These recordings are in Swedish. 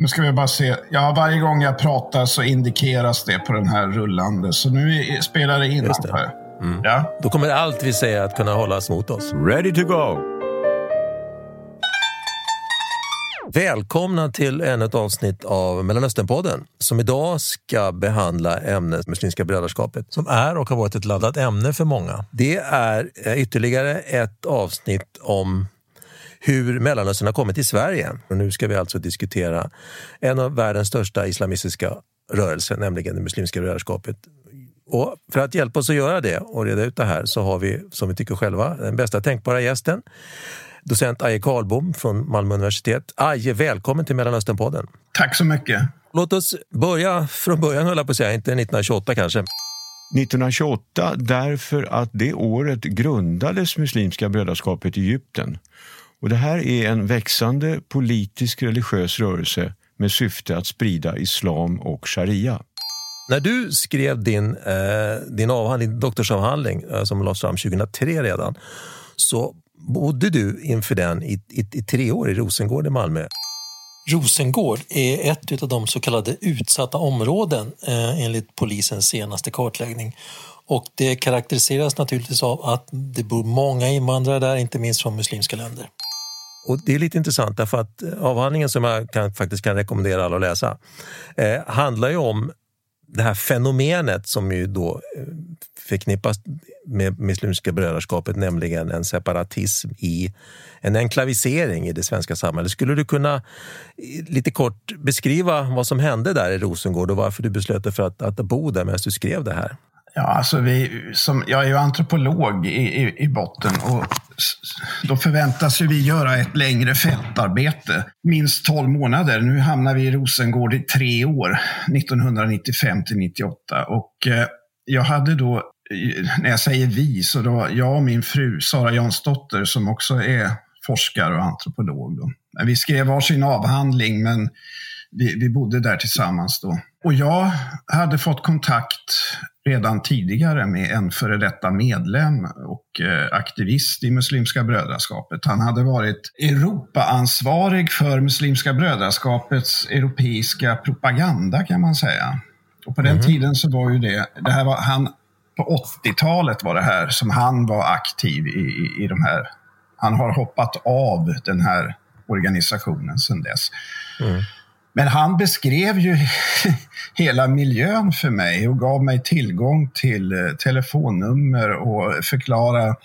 Nu ska vi bara se. Ja, varje gång jag pratar så indikeras det på den här rullande. Så nu spelar det in. Just det. Mm. Ja. Då kommer allt vi säger att kunna hållas mot oss. Ready to go! Välkomna till ännu ett avsnitt av Mellanösternpodden som idag ska behandla ämnet Muslimska brödraskapet som är och har varit ett laddat ämne för många. Det är ytterligare ett avsnitt om hur Mellanöstern har kommit till Sverige. Och nu ska vi alltså diskutera en av världens största islamistiska rörelser, nämligen det Muslimska brödraskapet. Och för att hjälpa oss att göra det och reda ut det här så har vi, som vi tycker själva, den bästa tänkbara gästen. Docent Aje Karlbom från Malmö universitet. Aje, välkommen till Mellanösternpodden. Tack så mycket. Låt oss börja från början, höll jag på att säga, inte 1928 kanske. 1928 därför att det året grundades Muslimska brödraskapet i Egypten. Och det här är en växande politisk religiös rörelse med syfte att sprida islam och sharia. När du skrev din, eh, din avhandling, doktorsavhandling eh, som lades fram 2003 redan, så bodde du inför den i, i, i tre år i Rosengård i Malmö. Rosengård är ett av de så kallade utsatta områden eh, enligt polisens senaste kartläggning. Och det karaktäriseras naturligtvis av att det bor många invandrare där, inte minst från muslimska länder. Och Det är lite intressant därför att avhandlingen som jag kan, faktiskt kan rekommendera alla att läsa eh, handlar ju om det här fenomenet som ju då eh, förknippas med Muslimska brödraskapet, nämligen en separatism i en enklavisering i det svenska samhället. Skulle du kunna eh, lite kort beskriva vad som hände där i Rosengård och varför du beslöt dig för att, att bo där medan du skrev det här? Ja, alltså vi, som, jag är ju antropolog i, i, i botten och då förväntas ju vi göra ett längre fältarbete. Minst 12 månader. Nu hamnar vi i Rosengård i tre år, 1995 till 98. Och eh, jag hade då, när jag säger vi, så då jag och min fru Sara Jansdotter som också är forskare och antropolog. Då. Vi skrev varsin avhandling men vi, vi bodde där tillsammans då. Och jag hade fått kontakt redan tidigare med en före detta medlem och eh, aktivist i Muslimska brödraskapet. Han hade varit Europaansvarig för Muslimska brödraskapets europeiska propaganda kan man säga. Och på den mm. tiden så var ju det, det här var han, på 80-talet var det här som han var aktiv i, i, i de här, han har hoppat av den här organisationen sedan dess. Mm. Men han beskrev ju hela miljön för mig och gav mig tillgång till eh, telefonnummer och förklara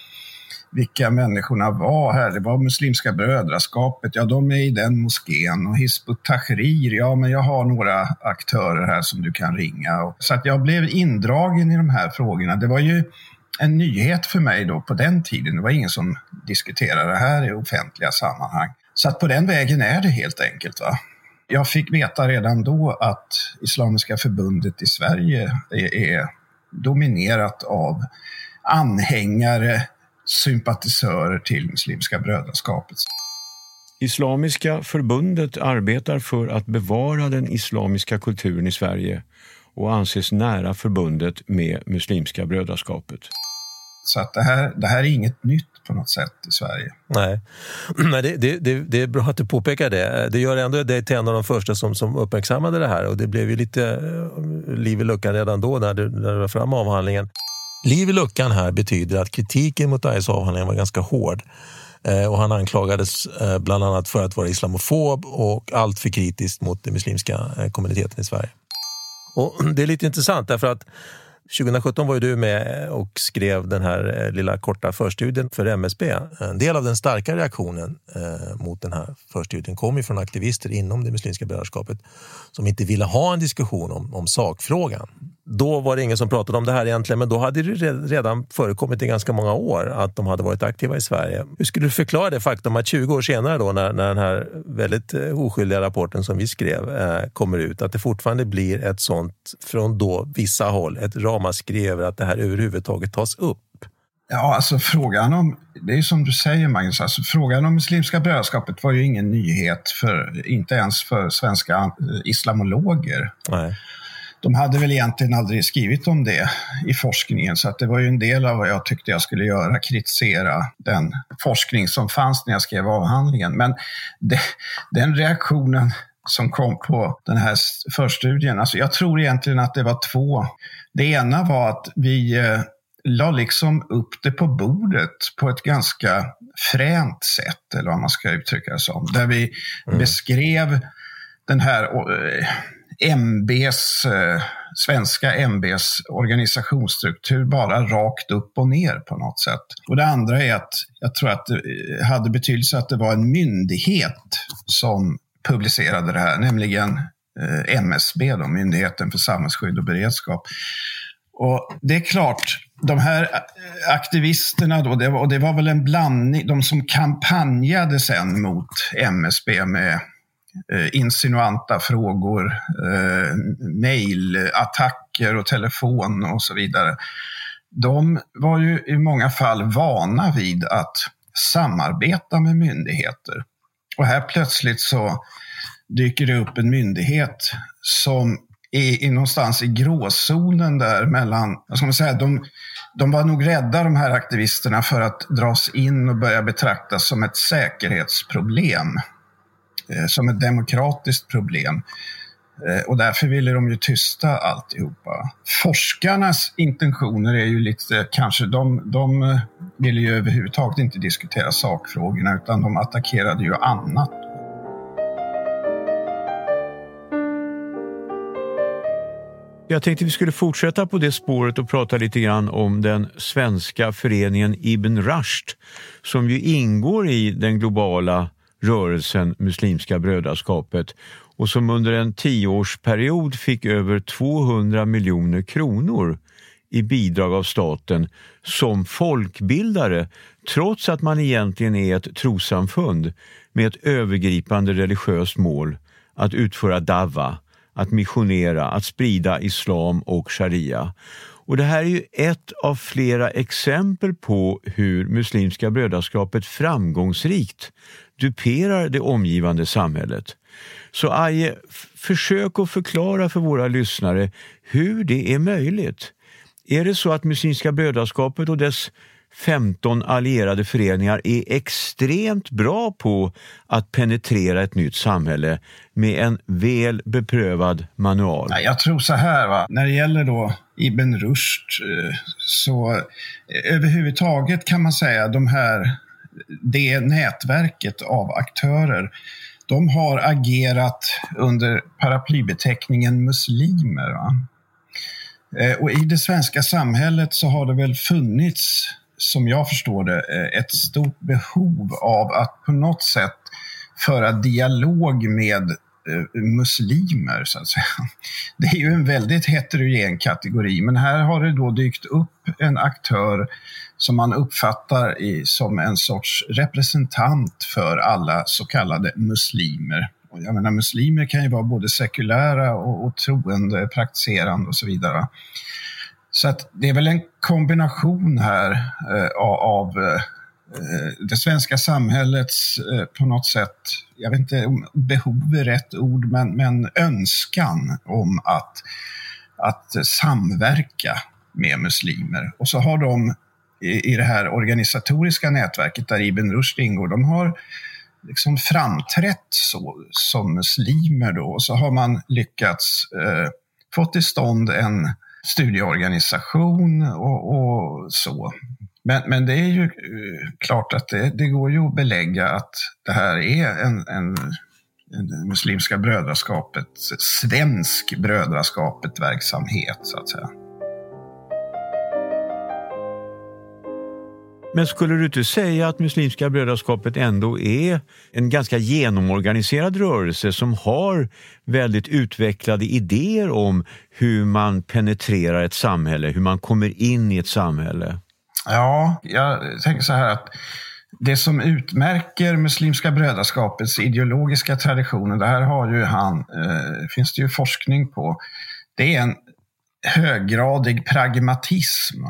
vilka människorna var här. Det var Muslimska brödraskapet, ja de är i den moskén och Hizbut Tahrir, ja men jag har några aktörer här som du kan ringa. Så att jag blev indragen i de här frågorna. Det var ju en nyhet för mig då på den tiden. Det var ingen som diskuterade det här i offentliga sammanhang. Så att på den vägen är det helt enkelt. va jag fick veta redan då att Islamiska förbundet i Sverige är dominerat av anhängare, sympatisörer till Muslimska brödraskapet. Islamiska förbundet arbetar för att bevara den islamiska kulturen i Sverige och anses nära förbundet med Muslimska brödraskapet. Så att det, här, det här är inget nytt på något sätt i Sverige. Nej, Nej det, det, det, det är bra att du påpekar det. Det gör ändå dig till en av de första som, som uppmärksammade det här och det blev ju lite eh, liv i luckan redan då när du, när du var fram avhandlingen. Liv i luckan här betyder att kritiken mot Ayes avhandling var ganska hård eh, och han anklagades eh, bland annat för att vara islamofob och allt för kritisk mot den muslimska kommuniteten i Sverige. Och Det är lite intressant därför att 2017 var ju du med eh, och skrev den här eh, lilla korta förstudien för MSB. En del av den starka reaktionen eh, mot den här förstudien kom ju från aktivister inom det muslimska brödraskapet som inte ville ha en diskussion om, om sakfrågan. Då var det ingen som pratade om det här egentligen, men då hade det redan förekommit i ganska många år att de hade varit aktiva i Sverige. Hur skulle du förklara det faktum att 20 år senare då när, när den här väldigt eh, oskyldiga rapporten som vi skrev eh, kommer ut, att det fortfarande blir ett sånt från då vissa håll, ett ramaskri över att det här överhuvudtaget tas upp? Ja, alltså frågan om, det är som du säger Magnus, alltså frågan om Muslimska brödraskapet var ju ingen nyhet, för, inte ens för svenska eh, islamologer. Nej de hade väl egentligen aldrig skrivit om det i forskningen så att det var ju en del av vad jag tyckte jag skulle göra, kritisera den forskning som fanns när jag skrev avhandlingen. Men det, den reaktionen som kom på den här förstudien. Alltså jag tror egentligen att det var två. Det ena var att vi eh, la liksom upp det på bordet på ett ganska fränt sätt, eller vad man ska uttrycka det som. Där vi mm. beskrev den här eh, MBs, eh, svenska MBs organisationsstruktur bara rakt upp och ner på något sätt. Och det andra är att jag tror att det eh, hade betydelse att det var en myndighet som publicerade det här, nämligen eh, MSB, då, Myndigheten för samhällsskydd och beredskap. Och det är klart, de här aktivisterna då, det var, och det var väl en blandning, de som kampanjade sen mot MSB med Eh, insinuanta frågor, eh, mejlattacker och telefon och så vidare. De var ju i många fall vana vid att samarbeta med myndigheter. Och här plötsligt så dyker det upp en myndighet som är, är någonstans i gråzonen där mellan, vad ska man säga, de, de var nog rädda de här aktivisterna för att dras in och börja betraktas som ett säkerhetsproblem. Eh, som ett demokratiskt problem. Eh, och därför ville de ju tysta alltihopa. Forskarnas intentioner är ju lite, kanske, de, de eh, ville ju överhuvudtaget inte diskutera sakfrågorna utan de attackerade ju annat. Jag tänkte vi skulle fortsätta på det spåret och prata lite grann om den svenska föreningen Ibn Rushd som ju ingår i den globala rörelsen Muslimska brödraskapet och som under en tioårsperiod fick över 200 miljoner kronor i bidrag av staten som folkbildare trots att man egentligen är ett trosamfund med ett övergripande religiöst mål att utföra dava, att missionera, att sprida islam och sharia. Och Det här är ju ett av flera exempel på hur Muslimska brödraskapet framgångsrikt duperar det omgivande samhället. Så Aje, försök att förklara för våra lyssnare hur det är möjligt. Är det så att Muslimska brödraskapet och dess 15 allierade föreningar är extremt bra på att penetrera ett nytt samhälle med en väl beprövad manual? Jag tror så här, va? när det gäller då Ibn Rushd eh, så eh, överhuvudtaget kan man säga de här det nätverket av aktörer, de har agerat under paraplybeteckningen muslimer. Va? Eh, och i det svenska samhället så har det väl funnits, som jag förstår det, eh, ett stort behov av att på något sätt föra dialog med eh, muslimer, så att säga. Det är ju en väldigt heterogen kategori, men här har det då dykt upp en aktör som man uppfattar i, som en sorts representant för alla så kallade muslimer. Och jag menar, muslimer kan ju vara både sekulära och, och troende, praktiserande och så vidare. Så att det är väl en kombination här eh, av eh, det svenska samhällets eh, på något sätt, jag vet inte om behov är rätt ord, men, men önskan om att, att samverka med muslimer. Och så har de i, det här organisatoriska nätverket där Ibn Rushd ingår, de har liksom framträtt så, som muslimer då och så har man lyckats eh, få till stånd en studieorganisation och, och så. Men, men det är ju eh, klart att det, det, går ju att belägga att det här är en, en, en Muslimska brödraskapet, svensk brödraskapet verksamhet så att säga. Men skulle du inte säga att Muslimska brödraskapet ändå är en ganska genomorganiserad rörelse som har väldigt utvecklade idéer om hur man penetrerar ett samhälle, hur man kommer in i ett samhälle? Ja, jag tänker så här att det som utmärker Muslimska brödraskapets ideologiska traditioner, det här har ju han, eh, finns det ju forskning på, det är en höggradig pragmatism.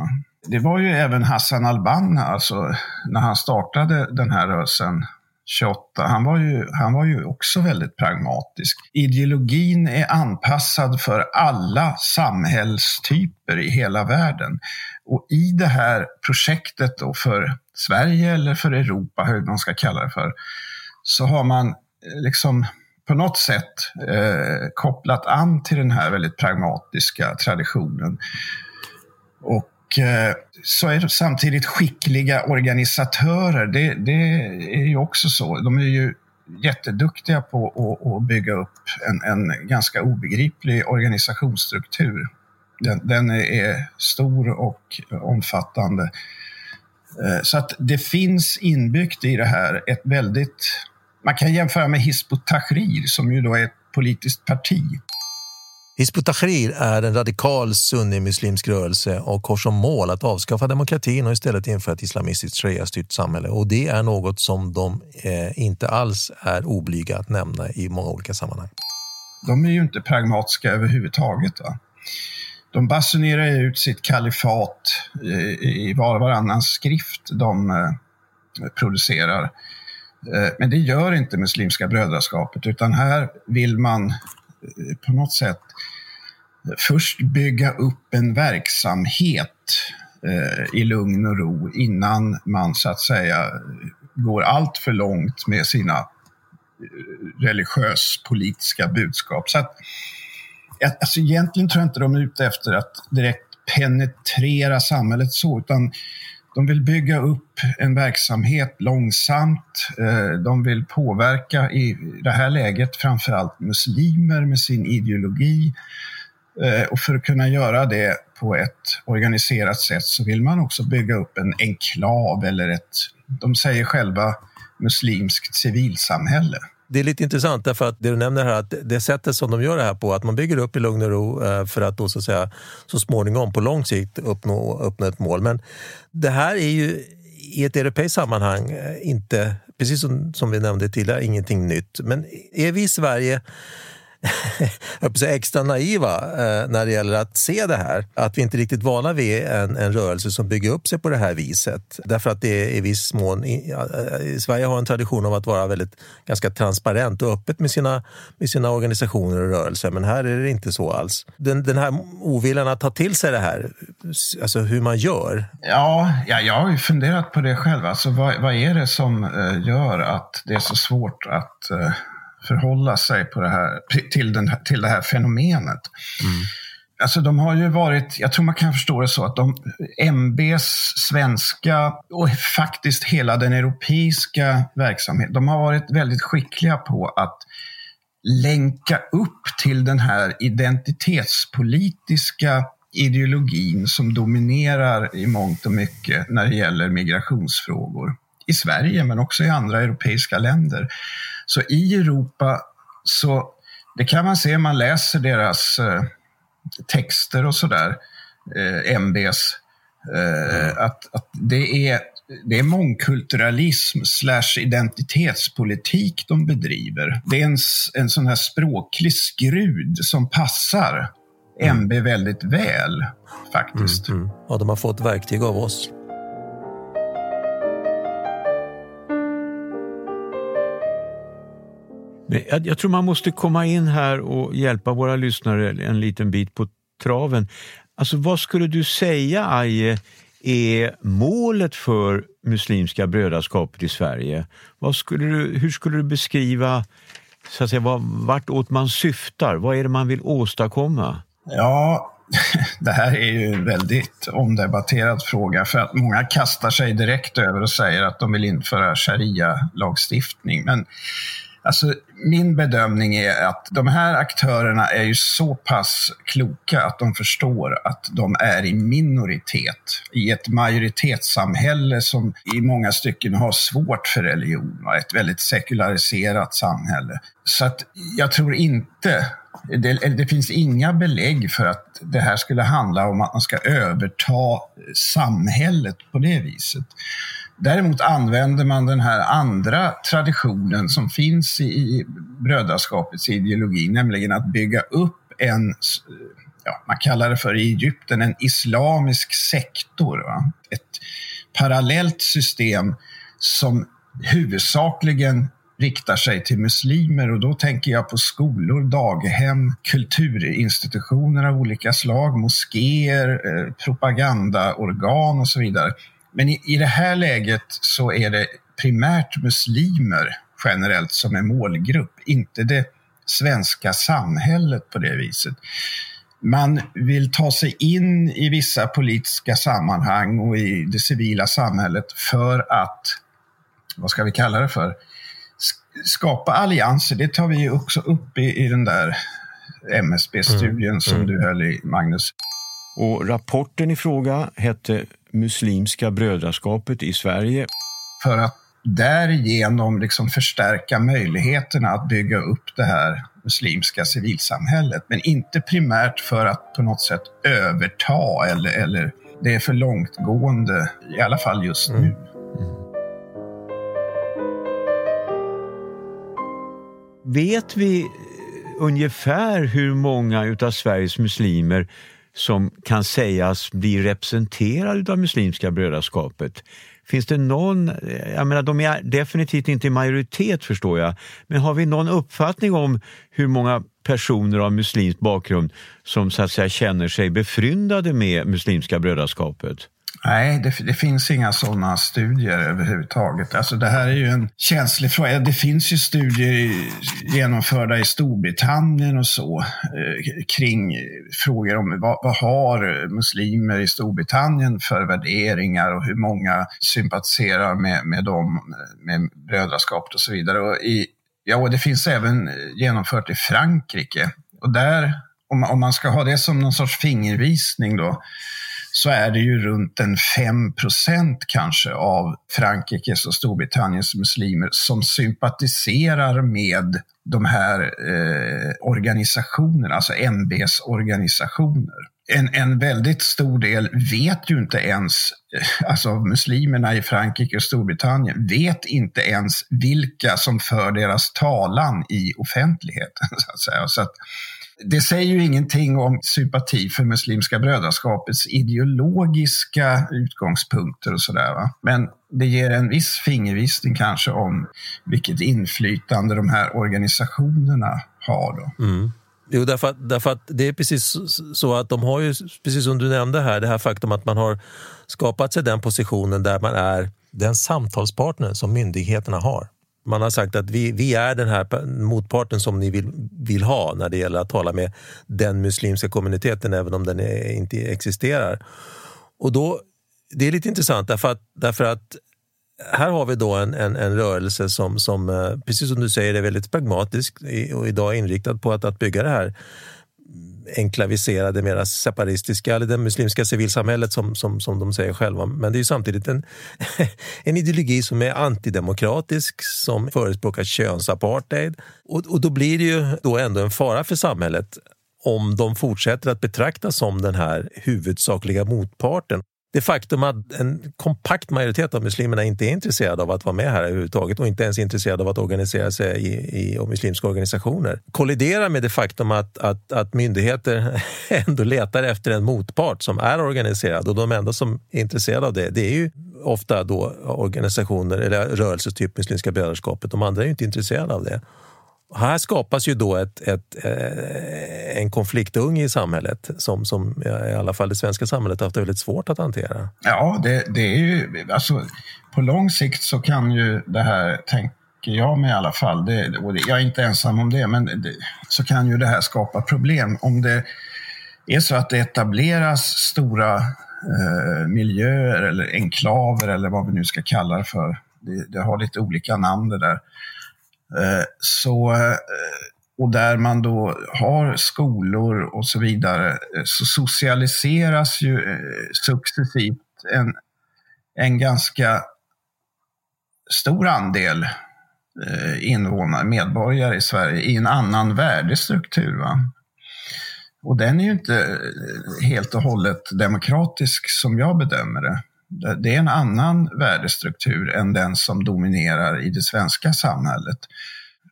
Det var ju även Hassan al-Banna, alltså när han startade den här rörelsen 28, han var, ju, han var ju också väldigt pragmatisk. Ideologin är anpassad för alla samhällstyper i hela världen. Och i det här projektet då för Sverige eller för Europa, hur man ska kalla det för, så har man eh, liksom på något sätt eh, kopplat an till den här väldigt pragmatiska traditionen. Och Eh, så är de samtidigt skickliga organisatörer. Det, det, är ju också så. De är ju jätteduktiga på att, att bygga upp en, en, ganska obegriplig organisationsstruktur. Den, den är stor och omfattande. Eh, så att det finns inbyggt i det här ett väldigt... Man kan jämföra med Hizb ut-Tahrir som ju då är ett politiskt parti. Hizb ut-Tahrir är en radikal sunnimuslimsk rörelse och har som mål att avskaffa demokratin och istället införa ett islamistiskt sharia-styrt samhälle. Och det är något som de eh, inte alls är oblyga att nämna i många olika sammanhang. De är ju inte pragmatiska överhuvudtaget. Va? De basunerar ut sitt kalifat eh, i var och varannan skrift de eh, producerar. Eh, men det gör inte Muslimska brödraskapet utan här vill man eh, på något sätt först bygga upp en verksamhet eh, i lugn och ro innan man så att säga går allt för långt med sina eh, religiös-politiska budskap. Så att, alltså egentligen tror jag inte de är ute efter att direkt penetrera samhället så, utan de vill bygga upp en verksamhet långsamt. Eh, de vill påverka i det här läget framförallt muslimer med sin ideologi. Eh, och för att kunna göra det på ett organiserat sätt så vill man också bygga upp en enklav eller ett, de säger själva, muslimskt civilsamhälle det är lite intressant därför att det du nämner här, att det sättet som de gör det här på, att man bygger upp i lugn och ro eh, för att då så, att säga, så småningom på lång sikt uppnå, uppnå ett mål. Men det här är ju i ett europeiskt sammanhang eh, inte, precis som, som vi nämnde tidigare, ingenting nytt. Men är vi i Sverige extra naiva eh, när det gäller att se det här. Att vi inte är riktigt vana vid en, en rörelse som bygger upp sig på det här viset. Därför att det är i viss mån... I, eh, i Sverige har en tradition av att vara väldigt ganska transparent och öppet med sina, med sina organisationer och rörelser. Men här är det inte så alls. Den, den här oviljan att ta till sig det här, alltså hur man gör. Ja, ja jag har ju funderat på det själv. Alltså, vad, vad är det som eh, gör att det är så svårt att uh förhålla sig på det här, till, den, till det här fenomenet. Mm. Alltså de har ju varit, jag tror man kan förstå det så att de, MBs svenska och faktiskt hela den europeiska verksamheten, de har varit väldigt skickliga på att länka upp till den här identitetspolitiska ideologin som dominerar i mångt och mycket när det gäller migrationsfrågor. I Sverige men också i andra europeiska länder. Så i Europa, så det kan man se om man läser deras eh, texter och sådär, eh, MBs, eh, att, att det, är, det är mångkulturalism slash identitetspolitik de bedriver. Det är en, en sån här språklig skrud som passar mm. MB väldigt väl faktiskt. Mm, mm. Ja, de har fått verktyg av oss. Jag, jag tror man måste komma in här och hjälpa våra lyssnare en liten bit på traven. Alltså vad skulle du säga, Aje, är målet för Muslimska brödraskapet i Sverige? Vad skulle du, hur skulle du beskriva så att säga, vad, vartåt man syftar? Vad är det man vill åstadkomma? Ja, det här är ju en väldigt omdebatterad fråga för att många kastar sig direkt över och säger att de vill införa sharia-lagstiftning. Men Alltså, min bedömning är att de här aktörerna är ju så pass kloka att de förstår att de är i minoritet i ett majoritetssamhälle som i många stycken har svårt för religion. Ett väldigt sekulariserat samhälle. Så att jag tror inte det, det, finns inga belägg för att det här skulle handla om att man ska överta samhället på det viset. Däremot använder man den här andra traditionen som finns i brödraskapets ideologi, nämligen att bygga upp en, ja, man kallar det för i Egypten, en islamisk sektor. Va? Ett parallellt system som huvudsakligen riktar sig till muslimer och då tänker jag på skolor, daghem, kulturinstitutioner av olika slag, moskéer, eh, propagandaorgan och så vidare men i, i det här läget så är det primärt muslimer generellt som är målgrupp, inte det svenska samhället på det viset. Man vill ta sig in i vissa politiska sammanhang och i det civila samhället för att, vad ska vi kalla det för, skapa allianser. Det tar vi också upp i, i den där MSB-studien mm. som mm. du höll i, Magnus. Och rapporten i fråga hette Muslimska brödraskapet i Sverige. För att därigenom liksom förstärka möjligheterna att bygga upp det här muslimska civilsamhället. Men inte primärt för att på något sätt överta eller, eller det är för långtgående, i alla fall just nu. Mm. Vet vi ungefär hur många av Sveriges muslimer som kan sägas bli representerade av Muslimska brödraskapet? Finns det någon, jag menar de är definitivt inte i majoritet förstår jag, men har vi någon uppfattning om hur många personer av muslimsk bakgrund som så att säga känner sig befryndade med Muslimska brödraskapet? Nej, det, det, finns inga sådana studier överhuvudtaget. Alltså det här är ju en känslig fråga. Det finns ju studier genomförda i Storbritannien och så eh, kring frågor om vad, vad, har muslimer i Storbritannien för värderingar och hur många sympatiserar med, med dem, med brödraskapet och så vidare. Och i, ja, och det finns även genomfört i Frankrike. Och där, om, om man ska ha det som någon sorts fingervisning då, så är det ju runt en 5% kanske av Frankrikes och Storbritanniens muslimer som sympatiserar med de här eh, organisationerna, alltså MBs organisationer. En, en väldigt stor del vet ju inte ens, eh, alltså muslimerna i Frankrike och Storbritannien vet inte ens vilka som för deras talan i offentligheten. Så att säga. Så att, det säger ju ingenting om sympati för Muslimska brödraskapets ideologiska utgångspunkter och sådär. Men det ger en viss fingervisning kanske om vilket inflytande de här organisationerna har. Då. Mm. Jo, därför att, därför att det är precis så att de har ju, precis som du nämnde här, det här faktum att man har skapat sig den positionen där man är den samtalspartner som myndigheterna har. Man har sagt att vi, vi är den här motparten som ni vill, vill ha när det gäller att tala med den muslimska kommuniteten även om den är, inte existerar. Och då, Det är lite intressant därför att, därför att här har vi då en, en, en rörelse som, som, eh, precis som du säger, är väldigt pragmatisk och idag inriktad på att, att bygga det här enklaviserade, mera separatistiska, eller det muslimska civilsamhället som, som, som de säger själva. Men det är samtidigt en, en ideologi som är antidemokratisk, som förespråkar könsapartheid. Och, och då blir det ju då ändå en fara för samhället om de fortsätter att betraktas som den här huvudsakliga motparten det faktum att en kompakt majoritet av muslimerna inte är intresserade av att vara med här överhuvudtaget och inte ens intresserade av att organisera sig i, i, i muslimska organisationer kolliderar med det faktum att, att, att myndigheter ändå letar efter en motpart som är organiserad och de enda som är intresserade av det, det är ju ofta då organisationer eller rörelser typ Muslimska brödraskapet. De andra är ju inte intresserade av det. Här skapas ju då ett, ett, eh, en konfliktunge i samhället som, som i alla fall det svenska samhället har haft väldigt svårt att hantera. Ja, det, det är ju, alltså, på lång sikt så kan ju det här, tänker jag mig i alla fall, det, och jag är inte ensam om det, men det, så kan ju det här skapa problem. Om det är så att det etableras stora eh, miljöer eller enklaver eller vad vi nu ska kalla det för. Det, det har lite olika namn det där Eh, Eh, så, eh, och där man då har skolor och så vidare eh, så socialiseras ju successivt en, en ganska stor andel invånare, medborgare i Sverige i en annan värdestruktur. Va? Och den är ju inte helt och hållet demokratisk som jag bedömer det. Det är en annan värdestruktur än den som dominerar i det svenska samhället.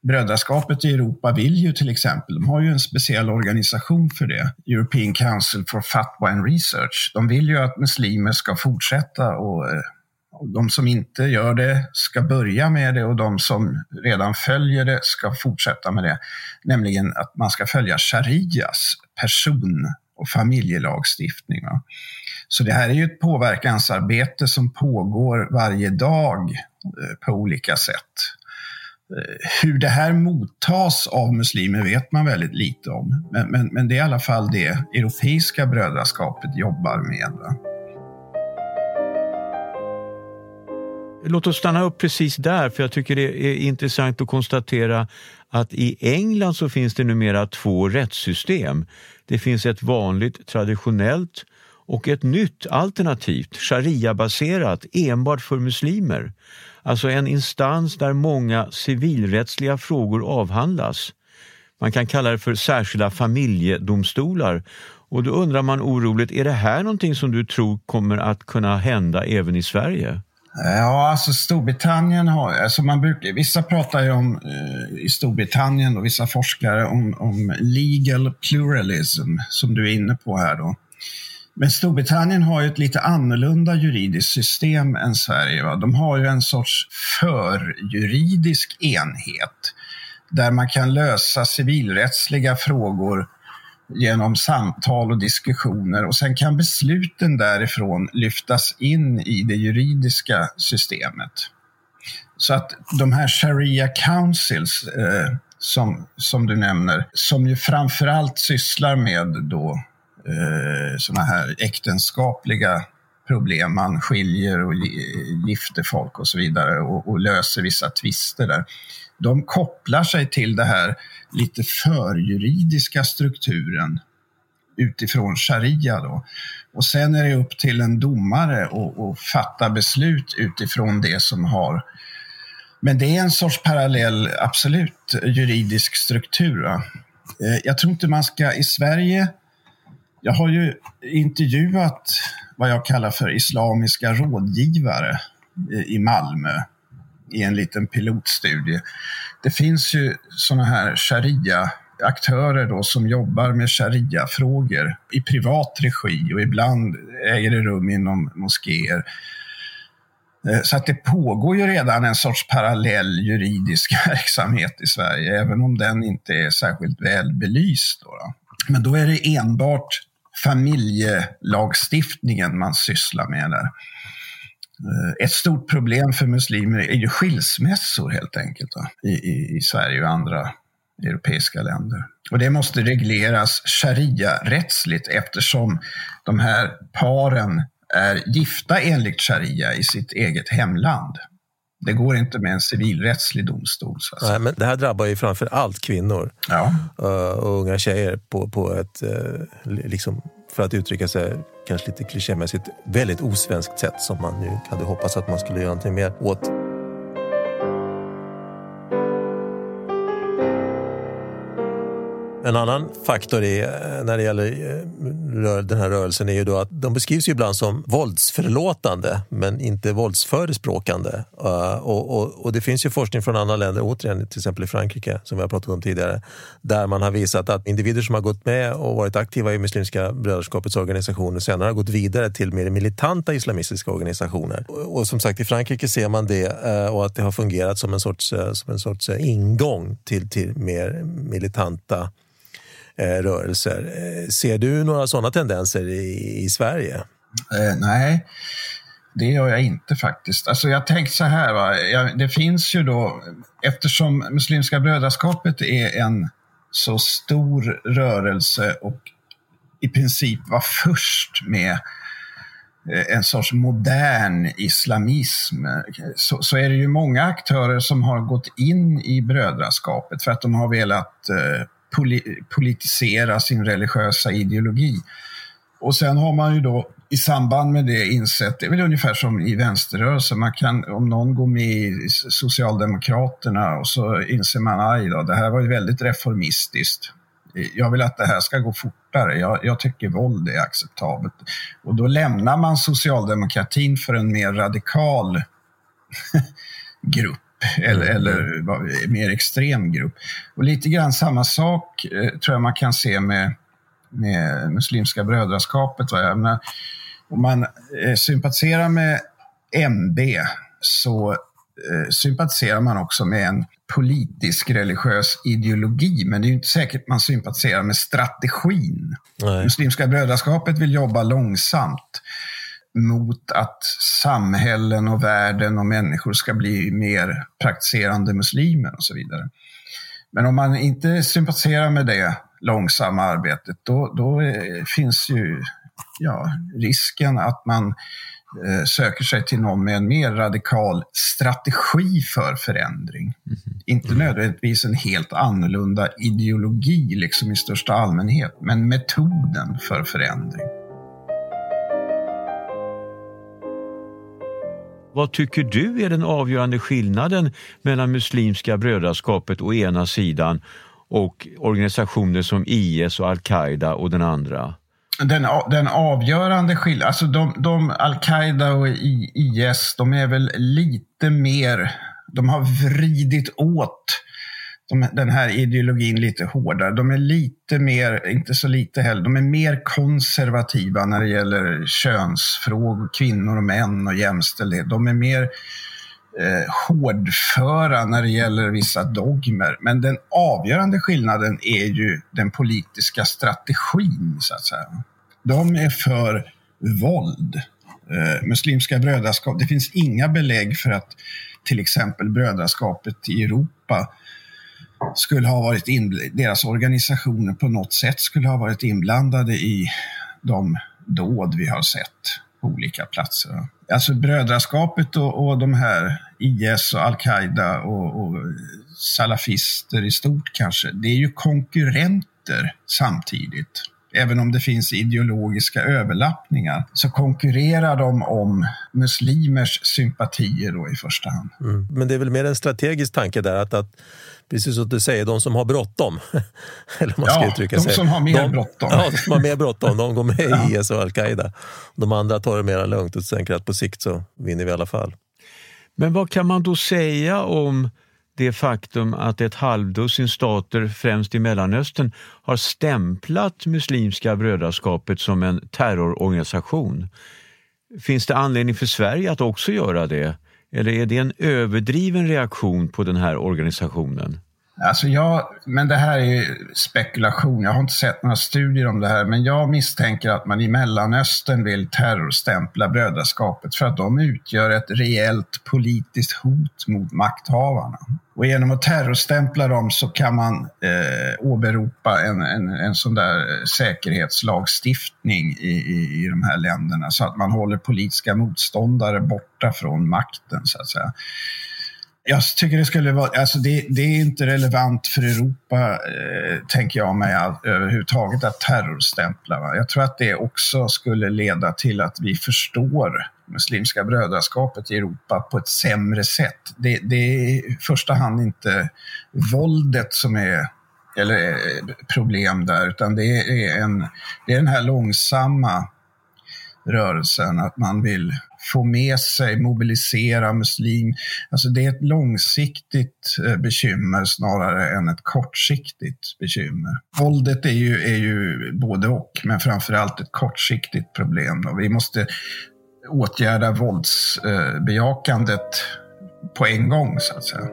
Brödraskapet i Europa vill ju till exempel, de har ju en speciell organisation för det, European Council for Fatwa and Research. De vill ju att muslimer ska fortsätta och eh, de som inte gör det ska börja med det och de som redan följer det ska fortsätta med det. Nämligen att man ska följa sharias person och familjelagstiftning. Så det här är ju ett påverkansarbete som pågår varje dag eh, på olika sätt. Eh, hur det här mottas av muslimer vet man väldigt lite om. Men, men, men det är i alla fall det Europeiska brödraskapet jobbar med. Låt oss stanna upp precis där, för jag tycker det är intressant att konstatera att i England så finns det numera två rättssystem. Det finns ett vanligt traditionellt och ett nytt alternativt, sharia-baserat, enbart för muslimer. Alltså en instans där många civilrättsliga frågor avhandlas. Man kan kalla det för särskilda familjedomstolar. Och då undrar man oroligt, är det här någonting som du tror kommer att kunna hända även i Sverige? Ja, alltså Storbritannien har, alltså man brukar, vissa pratar ju om eh, i Storbritannien och vissa forskare om, om legal pluralism som du är inne på här då. Men Storbritannien har ju ett lite annorlunda juridiskt system än Sverige. Va? De har ju en sorts förjuridisk enhet där man kan lösa civilrättsliga frågor genom samtal och diskussioner och sen kan besluten därifrån lyftas in i det juridiska systemet. Så att de här Sharia Councils eh, som, som du nämner, som ju framförallt sysslar med då eh, sådana här äktenskapliga problem. Man skiljer och gifter folk och så vidare och, och löser vissa tvister där. De kopplar sig till det här lite förjuridiska strukturen utifrån sharia. Då. Och sen är det upp till en domare att fatta beslut utifrån det som har men det är en sorts parallell, absolut, juridisk struktur. Va? Eh, jag tror inte man ska i Sverige jag har ju intervjuat vad jag kallar för islamiska rådgivare i Malmö i en liten pilotstudie. Det finns ju sådana här sharia-aktörer då som jobbar med sharia-frågor i privat regi och ibland äger det rum inom moskéer. Eh, så att det pågår ju redan en sorts parallell juridisk verksamhet i Sverige, även om den inte är särskilt väl belyst. Då, då. Men då är det enbart familjelagstiftningen man sysslar med där. Eh, ett stort problem för muslimer är ju skilsmässor helt enkelt i, i, i Sverige och andra europeiska länder. Och det måste regleras sharia-rättsligt eftersom de här paren är gifta enligt sharia i sitt eget hemland. Det går inte med en civilrättslig domstol. Nej, men det här drabbar ju framför allt kvinnor ja. Eh, och unga tjejer på, på ett, eh, liksom, för att uttrycka sig kanske lite klichémässigt, väldigt osvenskt sätt som man nu hade hoppats att man skulle göra någonting mer åt. En annan faktor är, eh, när det gäller eh, den här rörelsen är ju då att de beskrivs ju ibland som våldsförlåtande men inte våldsförespråkande. Eh, och, och, och, det finns ju forskning från andra länder, återigen till exempel i Frankrike som vi har pratat om tidigare, där man har visat att individer som har gått med och varit aktiva i Muslimska brödraskapets organisationer senare har gått vidare till mer militanta islamistiska organisationer. Och, och som sagt, i Frankrike ser man det och att det har fungerat som en sorts, som en sorts ingång till, till mer militanta Eh, rörelser. Eh, ser du några sådana tendenser i, i Sverige? Eh, nej, det gör jag inte faktiskt. Alltså jag tänkte så här, va? Jag, det finns ju då, eftersom Muslimska brödraskapet är en så stor rörelse och i princip var först med eh, en sorts modern islamism så, så, är det ju många aktörer som har gått in i brödraskapet för att de har velat eh, politisera sin religiösa ideologi. Och sen har man ju då i samband med det insett, det är väl ungefär som i vänsterrörelsen, man kan, om någon går med i Socialdemokraterna och så inser man, aj då, det här var ju väldigt reformistiskt. Jag vill att det här ska gå fortare. Jag, jag tycker våld är acceptabelt. Och då lämnar man socialdemokratin för en mer radikal grupp eller, eller mer extrem grupp. Och lite grann samma sak eh, tror jag man kan se med, med Muslimska brödraskapet. Va? Menar, om man eh, sympatiserar med MB så eh, sympatiserar man också med en politisk religiös ideologi, men det är ju inte säkert man sympatiserar med strategin. Nej. Muslimska brödraskapet vill jobba långsamt. Mot att samhällen och världen och människor ska bli mer praktiserande muslimer och så vidare. Men om man inte sympatiserar med det långsamma arbetet, då, då eh, finns ju ja, risken att man eh, söker sig till någon med en mer radikal strategi för förändring. Mm. Inte nödvändigtvis en helt annorlunda ideologi liksom i största allmänhet, men metoden för förändring. Vad tycker du är den avgörande skillnaden mellan Muslimska brödraskapet å ena sidan och organisationer som IS och al-Qaida å den andra? Den, den avgörande skillnaden, alltså de, de al-Qaida och IS, de är väl lite mer, de har vridit åt de, den här ideologin lite hårdare. De är lite mer, inte så lite heller, de är mer konservativa när det gäller könsfrågor, kvinnor och män och jämställdhet. De är mer eh, hårdföra när det gäller vissa dogmer. Men den avgörande skillnaden är ju den politiska strategin, så att säga. De är för våld. Eh, muslimska brödraskap, det finns inga belägg för att till exempel brödraskapet i Europa skulle ha varit deras organisationer på något sätt skulle ha varit inblandade i de dåd vi har sett på olika platser. Alltså brödraskapet och, och de här IS och al-Qaida och, och salafister i stort kanske, det är ju konkurrenter samtidigt. Även om det finns ideologiska överlappningar så konkurrerar de om muslimers sympatier då i första hand. Mm. Men det är väl mer en strategisk tanke där att, att precis som du säger, de som har bråttom. Eller man ska ja, uttrycka de sig. som har mer bråttom. Ja, de som har mer bråttom. De går med i IS och al-Qaida. De andra tar det mer lugnt och tänker att på sikt så vinner vi i alla fall. Men vad kan man då säga om det faktum att ett halvdussin stater, främst i Mellanöstern, har stämplat Muslimska brödraskapet som en terrororganisation. Finns det anledning för Sverige att också göra det? Eller är det en överdriven reaktion på den här organisationen? Alltså jag, men det här är spekulation. Jag har inte sett några studier om det här, men jag misstänker att man i Mellanöstern vill terrorstämpla brödraskapet för att de utgör ett reellt politiskt hot mot makthavarna. Och genom att terrorstämpla dem så kan man eh, åberopa en, en, en sån där säkerhetslagstiftning i, i, i de här länderna så att man håller politiska motståndare borta från makten så att säga. Jag tycker det skulle vara, alltså det, det är inte relevant för Europa, eh, tänker jag mig, all, överhuvudtaget att terrorstämpla. Va? Jag tror att det också skulle leda till att vi förstår Muslimska brödraskapet i Europa på ett sämre sätt. Det, det är i första hand inte våldet som är eller eh, problem där, utan det är, en, det är den här långsamma rörelsen, att man vill få med sig, mobilisera muslim. Alltså det är ett långsiktigt eh, bekymmer snarare än ett kortsiktigt bekymmer. Våldet är ju, är ju både och, men framförallt ett kortsiktigt problem. Vi måste åtgärda våldsbejakandet eh, på en gång, så att säga.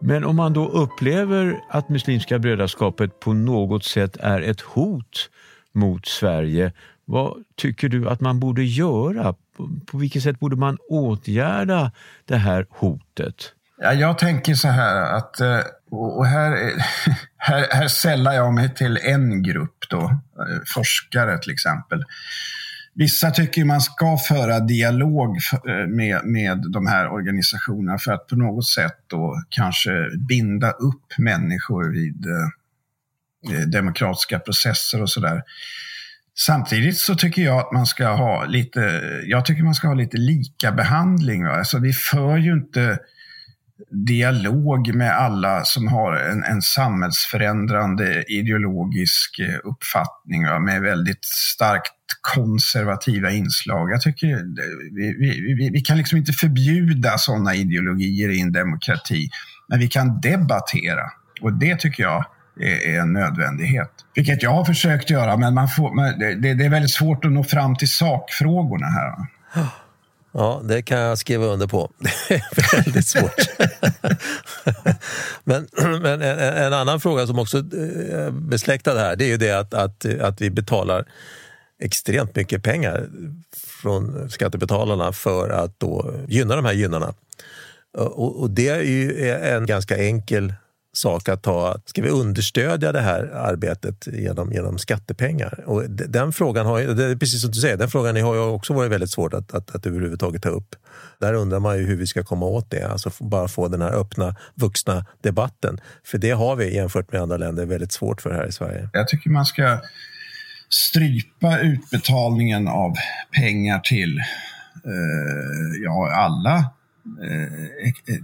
Men om man då upplever att Muslimska brödraskapet på något sätt är ett hot mot Sverige, vad tycker du att man borde göra? På vilket sätt borde man åtgärda det här hotet? Ja, jag tänker så här att, eh, och här, eh, här, här sällar jag mig till en grupp då, eh, forskare till exempel. Vissa tycker man ska föra dialog med, med de här organisationerna för att på något sätt då kanske binda upp människor vid eh, demokratiska processer och sådär. Samtidigt så tycker jag att man ska ha lite, jag tycker man ska ha lite lika behandling. Va? Alltså vi för ju inte dialog med alla som har en, en samhällsförändrande ideologisk eh, uppfattning va? med väldigt starkt konservativa inslag. Jag tycker eh, vi, vi, vi, vi kan liksom inte förbjuda sådana ideologier i en demokrati, men vi kan debattera. Och det tycker jag är en nödvändighet. Vilket jag har försökt göra, men man får, det, det är väldigt svårt att nå fram till sakfrågorna här. Ja, det kan jag skriva under på. Det är väldigt svårt. men, men en, en, annan fråga som också är besläktad här, det är ju det att, att, att vi betalar extremt mycket pengar från skattebetalarna för att då gynna de här gynnarna. Och, och det är ju en ganska enkel sak att ta. Ska vi understödja det här arbetet genom, genom skattepengar? Och den frågan har, det är precis som du säger, den frågan har ju också varit väldigt svårt att, att, att överhuvudtaget ta upp. Där undrar man ju hur vi ska komma åt det, alltså bara få den här öppna vuxna debatten. För det har vi jämfört med andra länder väldigt svårt för här i Sverige. Jag tycker man ska strypa utbetalningen av pengar till eh, ja, alla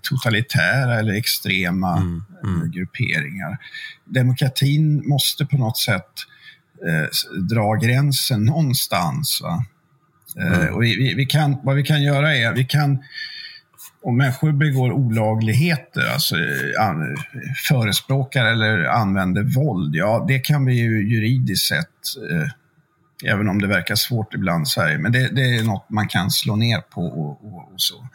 totalitära eller extrema mm, mm. grupperingar. Demokratin måste på något sätt eh, dra gränsen någonstans. Eh, mm. och vi, vi, vi, kan, vad vi kan göra är, vi kan om människor begår olagligheter, alltså förespråkar eller använder våld, ja det kan vi ju juridiskt sett, eh, även om det verkar svårt ibland i Sverige, men det, det, är något man kan slå ner på och, och, och så.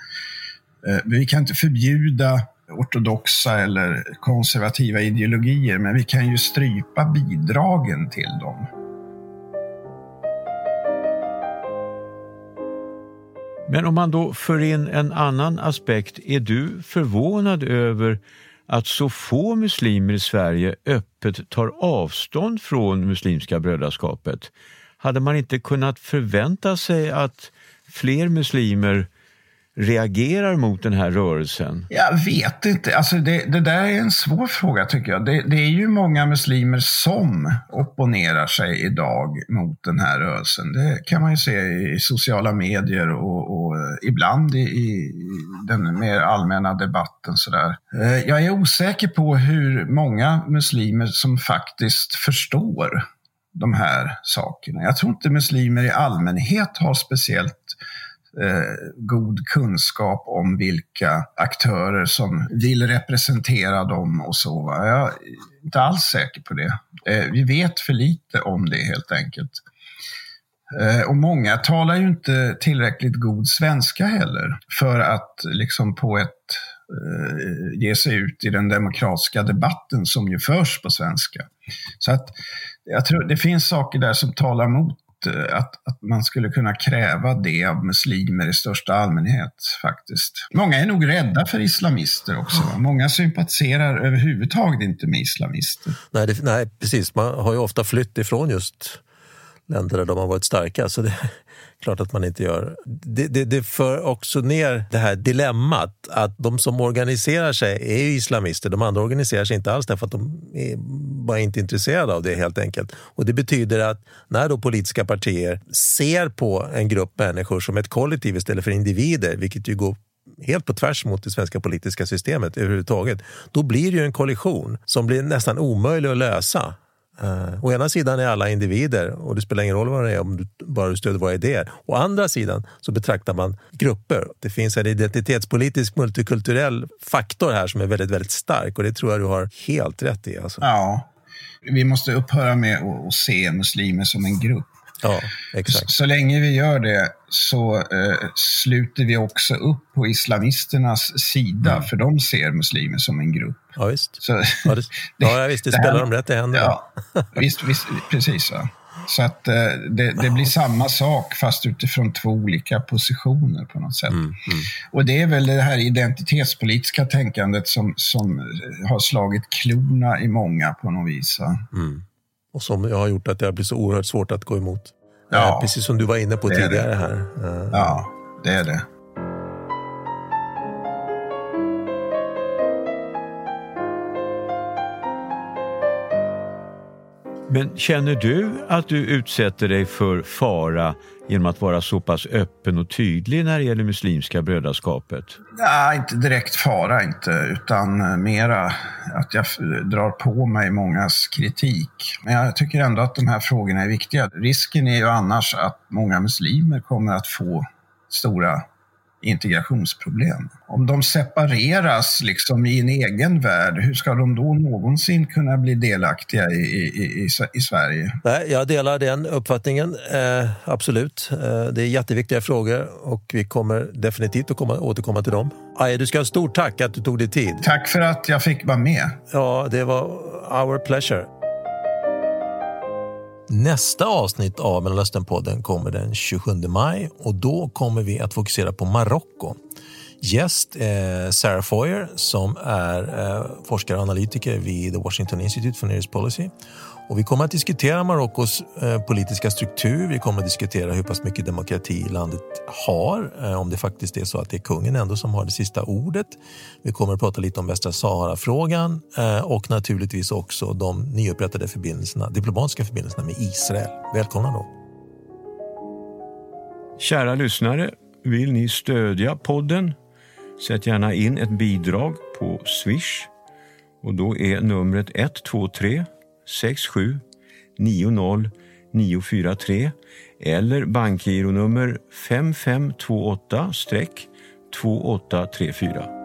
Eh, vi kan inte förbjuda ortodoxa eller konservativa ideologier, men vi kan ju strypa bidragen till dem. Men om man då för in en annan aspekt, är du förvånad över att så få muslimer i Sverige öppet tar avstånd från Muslimska brödraskapet? Hade man inte kunnat förvänta sig att fler muslimer reagerar mot den här rörelsen? Jag vet inte. Alltså det, det där är en svår fråga tycker jag. Det, det, är ju många muslimer som opponerar sig idag mot den här rörelsen. Det kan man ju se i sociala medier och, och eh, ibland i, i, den mer allmänna debatten. Sådär. Eh, jag är osäker på hur många muslimer som faktiskt förstår de här sakerna. Jag tror inte muslimer i allmänhet har speciellt Eh, god kunskap om vilka aktörer som vill representera dem och så. Va? Jag är inte alls säker på det. Eh, vi vet för lite om det helt enkelt. Eh, och många talar ju inte tillräckligt god svenska heller för att liksom på ett eh, ge sig ut i den demokratiska debatten som ju förs på svenska. Så att jag tror det finns saker där som talar mot Eh, att, att man skulle kunna kräva det av muslimer i största allmänhet faktiskt. Många är nog rädda för islamister också. Va? Många sympatiserar överhuvudtaget inte med islamister. Nej, det, nej, precis. Man har ju ofta flytt ifrån just länder där de har varit starka. Så det är klart att man inte gör. Det, det, det för också ner det här dilemmat att de som organiserar sig är ju islamister. De andra organiserar sig inte alls därför att de är bara inte intresserade av det helt enkelt. Och Det betyder att när då politiska partier ser på en grupp människor som ett kollektiv istället för individer, vilket ju går helt på tvärs mot det svenska politiska systemet överhuvudtaget, då blir det ju en kollision som blir nästan omöjlig att lösa. Uh, å ena sidan är alla individer och det spelar ingen roll vad det är om du bara stöder våra idéer. Å andra sidan så betraktar man grupper. Det finns en identitetspolitisk multikulturell faktor här som är väldigt, väldigt stark och det tror jag du har helt rätt i. Alltså. Ja, vi måste upphöra med att se muslimer som en grupp. Ja, exakt. Så, länge vi gör det så eh, sluter vi också upp på islamisternas sida, mm. för de ser muslimer som en grupp. Ja, visst. Så, ja, det, ja, visst, det, det spelar dem rätt i händerna. Ja, visst, visst, precis. Va? Så att eh, det, det, blir samma sak fast utifrån två olika positioner på något sätt. Mm, mm. Och det är väl det här identitetspolitiska tänkandet som, som har slagit klorna i många på något vis. Och som har gjort att det har blivit så oerhört svårt att gå emot. Ja, eh, Precis som du var inne på tidigare det. här. Eh, ja, det är det. Men känner du att du utsätter dig för fara genom att vara så pass öppen och tydlig när det gäller Muslimska brödraskapet? Nej, inte direkt fara inte, utan mera att jag drar på mig mångas kritik. Men jag tycker ändå att de här frågorna är viktiga. Risken är ju annars att många muslimer kommer att få stora integrationsproblem. Om de separeras liksom i en egen värld, hur ska de då någonsin kunna bli delaktiga i, i, i, i Sverige? Nej, jag delar den uppfattningen, eh, absolut. Eh, det är jätteviktiga frågor och vi kommer definitivt att komma, återkomma till dem. Aje, du ska ha stort tack att du tog dig tid. Tack för att jag fick vara med. Ja, det var our pleasure. Nästa avsnitt av Mellanösternpodden kommer den 27 maj och då kommer vi att fokusera på Marocko. Gäst är Sarah Foyer som är eh, forskare och analytiker vid The Washington Institute for Near East Policy. Och vi kommer att diskutera Marockos eh, politiska struktur. Vi kommer att diskutera hur pass mycket demokrati landet har. Eh, om det faktiskt är så att det är kungen ändå som har det sista ordet. Vi kommer att prata lite om Västra Sahara-frågan eh, och naturligtvis också de nyupprättade förbindelserna, diplomatiska förbindelserna med Israel. Välkomna då! Kära lyssnare, vill ni stödja podden? Sätt gärna in ett bidrag på Swish och då är numret 123 67 90 943 eller bankgironummer 5528-2834.